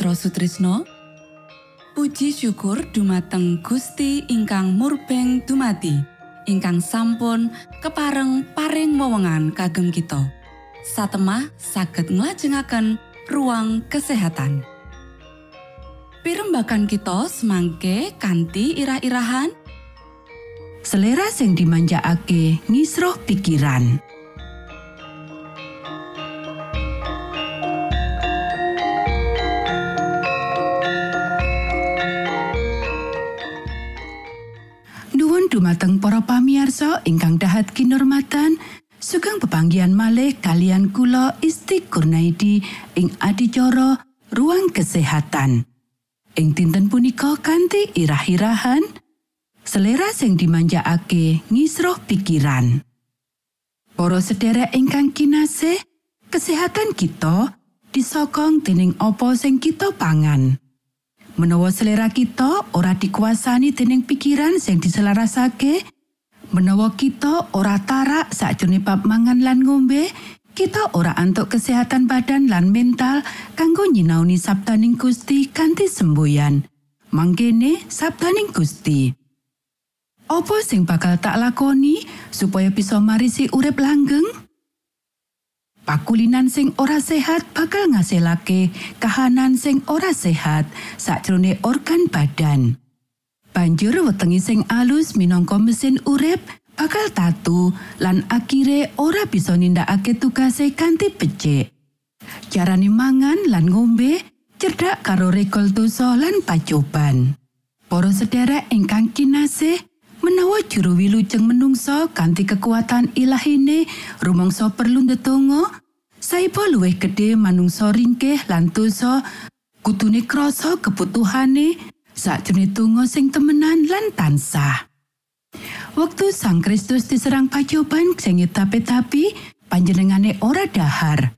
Mitra Sutrisno. Puji syukur dumateng Gusti ingkang murbeng dumati ingkang sampun kepareng paring wewenngan kagem kita. Satemah saged nglajengaken ruang kesehatan. Pirembakan kita semangke kanthi irah-irahan. Selera sing dimanjakake ngisroh pikiran. Para pamiarsa ingkang dahat kinurmatan, sugeng pepanggian malih kalian kula Isti Kurnaidi ing adicara ruang kesehatan. Ing dinten punika kanthi irah-irahan, selera sing dimanjakake ngisroh pikiran. Para sederek ingkang kinasih, kesehatan kita disokong dening apa sing kita pangan. Menawa selera kita ora dikuasani dening pikiran sing diselarasake, menawa kita ora tarak sakjroning bab mangan lan ngombe, kita ora antuk kesehatan badan lan mental kanggo nyinauni sabdaning Gusti kanthi semboyan. Mangkene sabdaning Gusti. Apa sing bakal tak lakoni supaya bisa marisi urip langgeng? Pakulinan sing ora sehat bakal ngasilake kahanan sing ora sehat sakjroning organ badan. Banjur wetengi sing alus minangka mesin urip bakal tatu lan akire ora bisa nindakake tugase kanthi becik. Carane mangan lan ngombe cerdak karo rekol dosa lan pacoban. Para sederek ingkang kinasih, menawa juru wilujeng menungso kanthi kekuatan ilahine rumangsa perlu ndedonga Saipa luwih gedhe manungsa ringkeh lan dosa kutune krasa kebutuhane sakjroning tungo sing temenan lan tansah. Waktu Sang Kristus diserang pacoban sing tapi panjenengane ora dahar.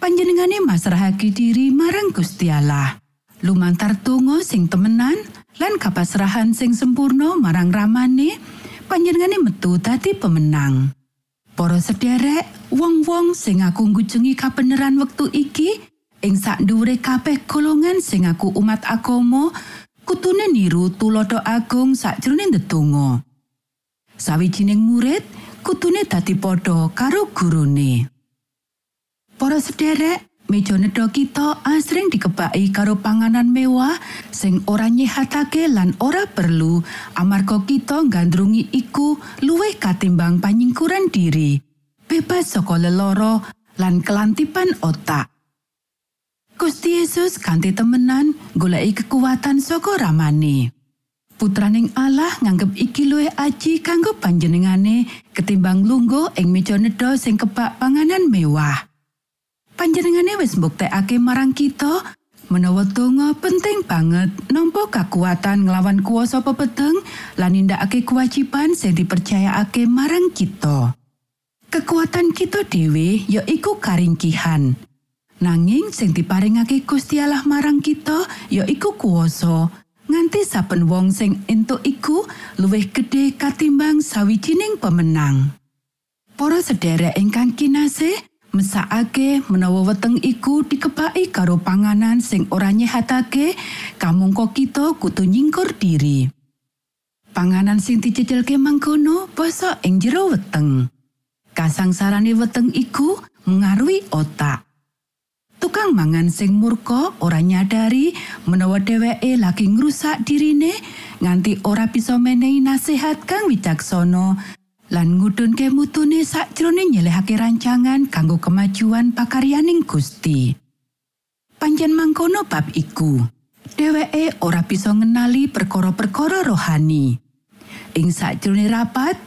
Panjenengane masrahake diri marang Gusti Allah. Lumantar tungo sing temenan lan kapasrahan sing sempurna marang ramane, panjenengane metu dadi pemenang. Para sederek, wong-wong sing aku ngujengi kabeneran wektu iki ing sak kabeh golongan sing aku umat agama kutune niru tulodo agung sakjroning ndedonga. Sawijining murid kutune dadi padha karo gurune. Para sederek, meja nedha kita asring dikebaki karo panganan mewah sing ora nyehatake lan ora perlu amarga kita gandrungi iku luwih katimbang panyingkuran diri bebas saka leloro lan kelantipan otak Gusti Yesus kanthi temenan goleki kekuatan saka ramane Putraning Allah nganggep iki luwih aji kanggo panjenengane ketimbang lungguh ing meja nedha sing kebak panganan mewah. panjenengane wis mbuktekake marang kita menawa donga penting banget nampa kekuatan nglawan kuasa pepeteng lan nindakake kewajiban sing dipercayakake marang kita. Kekuatan kita dhewe ya iku karingkihan. Nanging sing diparingake Gusti Allah marang kita ya iku kuasa nganti saben wong sing entuk iku luwih gedhe katimbang sawijining pemenang. Para sederek ingkang kinasih, mesakake menawa weteng iku dikebaki karo panganan sing ora nyehatake kamangka kita kudu nyingkur diri. Panganan sing dicecelke mangkono basa ing jero weteng. Kasangsarane weteng iku mengaruhi otak tukang mangan sing murka ora nyadari menawa dheweke lagi ngrusak dirine nganti ora bisa menehi nasihat kang wicaksana lan ngudhunke mutune sakjroning nyelehake rancangan kanggo kemajuan pakaryaning Gusti. Panjen mangkono bab iku. Dheweke ora bisa ngenali perkara-perkara rohani. Ing sakjroning rapat,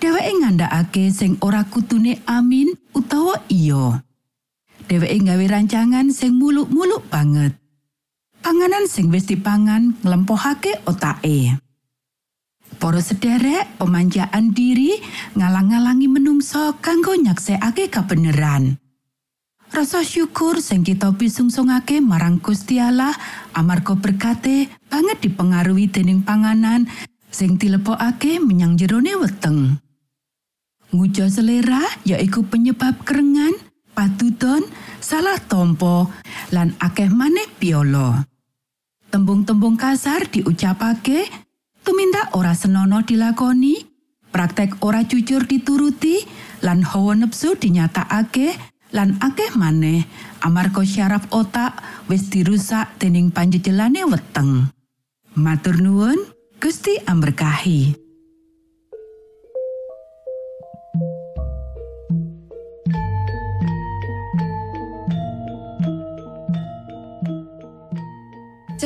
dheweke ngandhakake sing ora kutune amin utawa iya. Dheweke gawe rancangan sing muluk-muluk banget. Panganan sing wis dipangan nglempohake otake. Para sederek, pemanjaan diri ngalang-alangi menungso kanggo nyaksekake kebenaran. Rasa syukur sing kita pisungsungake marang Gusti Allah amarga berkate banget dipengaruhi dening panganan sing dilebokake menyang jerone weteng. Ngujo selera yaiku penyebab kerengan, patuton, salah tompo lan akeh maneh piolo. Tembung-tembung kasar diucapake, tumindak ora senono dilakoni, praktek ora jujur dituruti, lan hawa nepsu dinyatakake, lan akeh maneh amarga syaraf otak wis dirusak dening panjejelane weteng. Matur nuwun, Gusti amberkahi.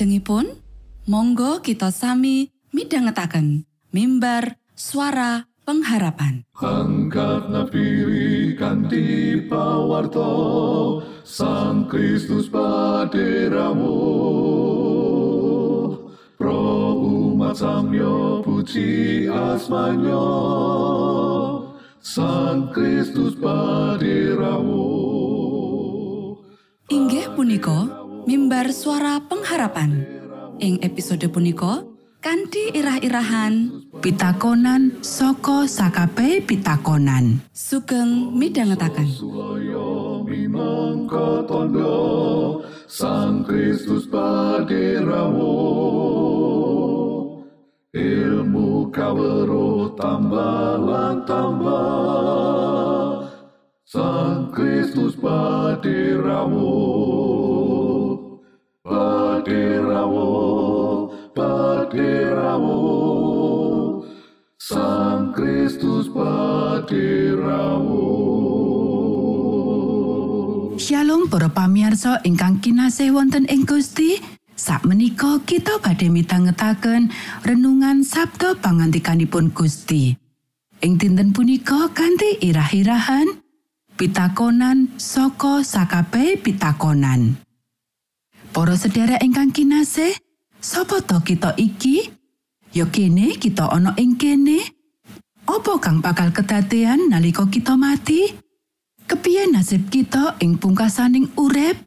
Saklajengipun, monggo kita sami midhangetaken mimbar suara pengharapan. Angkat nafiri kanti pawarto Sang Kristus paderamu. Pro umat samyo puji asmanyo Sang Kristus paderamu. Inggih punika mimbar suara pengharapan. Ing episode punika kanthi irah-irahan Pitakonan saka sakape pitakonan. sugeng midhangetaken. Sang Kristus paderamu Ilmu kawero tambah tambah Sang Kristus paderamu Paderamu Paderamu Sang Kristus paderamu Shalom para pamirsa ingkang kinasih wonten ing Gusti. Sakmenika kita badhe mitangetaken renungan Sabda pangantikanipun Gusti. Ing dinten punika kanthi irah-irahan pitakonan saka sakape pitakonan. Para sedherek ingkang kinasih, sapa to kita iki? Ya kene kita ana ing kene. Apa kang bakal kedadean nalika kita mati? Kepiye nasib kita ing pungkasaning urip?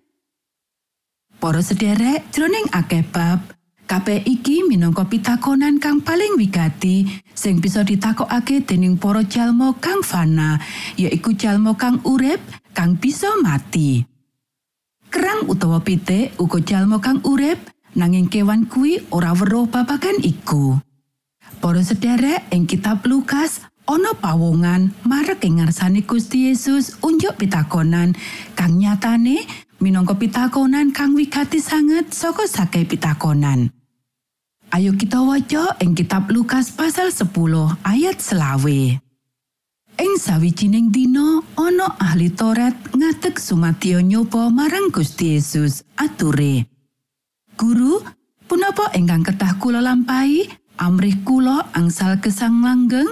Para sederek, jroning akeh bab, kabeh iki minangka pitakonan kang paling wigati sing bisa ditakokake dening para jalma kang fana, yaiku jalma kang urip kang bisa mati. Kerang utawa pitik uga jalma kang urip nanging kewan kuwi ora weruh babagan iku. Para sederek ing kitab Lukas ana pawongan marek ing ngarsane Gusti Yesus unjuk pitakonan kang nyatane minangka pitakonan kang wigati sanget saka sakai pitakonan. Ayo kita waca ing kitab Lukas pasal 10 ayat selawe. Ing sawijining dina ana ahli Toret ngadeg sumadya nyoba marang Gusti Yesus ature. Guru, punapa ingkang ketah kula lampahi amrih kula angsal gesang langgeng?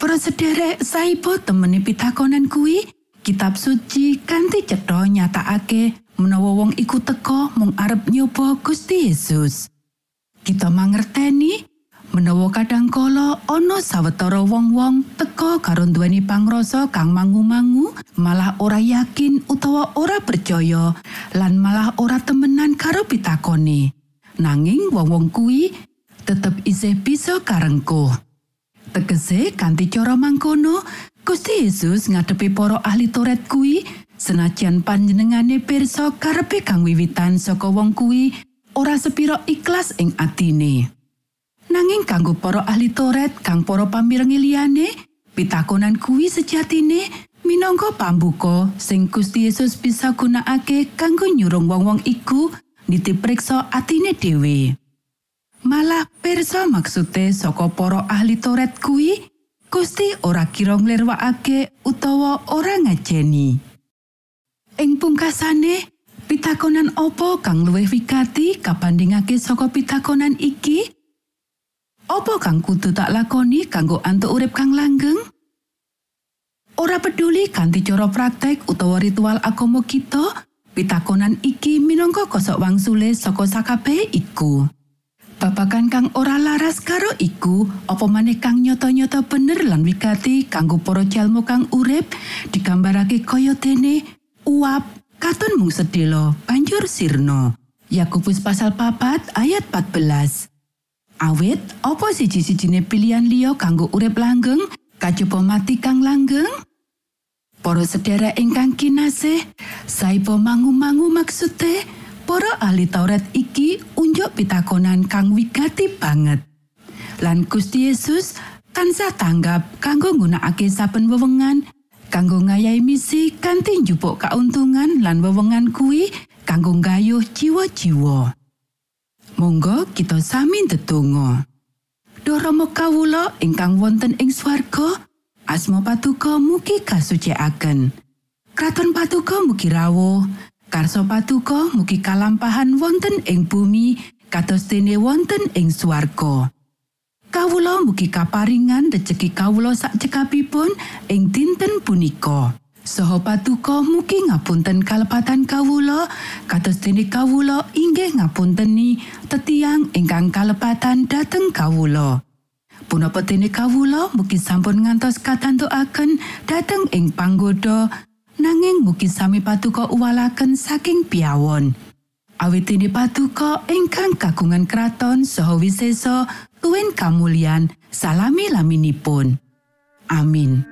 Para sederek saipo temeni pitakonan kuwi, kitab suci kanthi cetha nyatakake menawa wong iku teka mung arep nyoba Gusti Yesus. Kita mangerteni menawa kadangkala ana sawetara wong-wong teka karo duweni pangrasa kang mangu-mangu, malah ora yakin utawa ora percaya lan malah ora temenan karo pitakone. Nanging wong-wong kuwi tetep isih bisa karengkuh. Tegese kanthi cara mangkono, Gusti Yesus ngadepi para ahli Toret kuwi senajan panjenengane pirsa karepe kang wiwitan saka wong kuwi ora sepiro ikhlas ing atine. Nanging kanggo para ahli Toret kang para pamirengi liyane, pitakonan kuwi sejatine minangka pambuka sing Gusti Yesus bisa gunakake kanggo nyurung wong-wong iku nitipriksa atine dhewe. Malah pirsa maksude saka para ahli Toret kuwi Gusti ora kira nglirwakake utawa ora ngajeni. Ing pungkasane, pitakonan apa kang luwih wigati kabandingake saka pitakonan iki? Apa kang kudu tak lakoni kanggo antuk urip kang langgeng? Ora peduli kanthi cara praktek utawa ritual agama kita, pitakonan iki minangka kosok wangsule saka sakabehe iku. Babagan kang ora laras karo iku, apa maneh kang nyata-nyata bener lan wigati kanggo para jalma kang urip digambarake kaya dene uap, katon mung sedelo, banjur sirna. Yakobus pasal papat ayat 14. Awit, apa siji-sijine pilihan liya kanggo urip langgeng, kajaba mati kang langgeng? Para sedherek ingkang kinasih, saipo mangu-mangu maksude, para ahli Taurat iki unjuk pitakonan kang wigati banget. Lan Gusti Yesus tansah tanggap kanggo nggunakake saben wewengan kanggo ngayahi misi kanthi njupuk kauntungan lan wewengan kuwi kanggo nggayuh jiwa-jiwa. Monggo kita sami ndedonga. Duh Rama kawula ingkang wonten ing swarga, asma patuko mugi kasucikaken. Kraton patuko mugi rawuh, Pamirsa Patuko mugi kalampahan wonten ing bumi kados dene wonten ing swarga. Kawula mugi kaparingan rejeki kawula sak cekapipun ing dinten punika. Saha patuko mugi ngapunten kalepatan kawula kados dene kawula inggih ngapunteni tetiang ingkang kalepatan dhateng kawula. Punapa dene kawula mugi sampun ngantos katantukaken dhateng ing panggoda nanging mugi sami patuko uwalaken saking piawon. Awit dene patuko ingkang kagungan kraton saha wisesa tuwin kamulyan salami laminipun. Amin.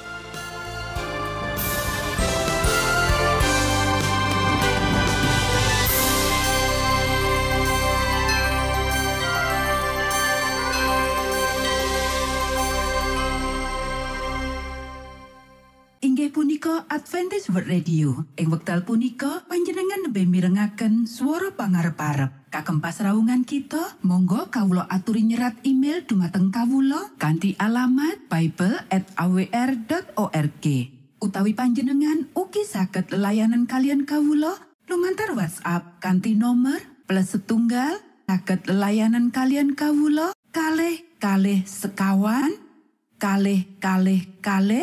Adventist World Radio. Ing wekdal punika panjenengan nembe mirengaken swara pangarep-arep. Kagem pasraungan kita, monggo kawula aturi nyerat email dumateng kawula kanthi alamat bible@awr.org. Utawi panjenengan ugi saged layanan kalian kawula lumantar WhatsApp kanthi nomor plus setunggal saged layanan kalian kawula kalih kalih sekawan kalih kalih kalih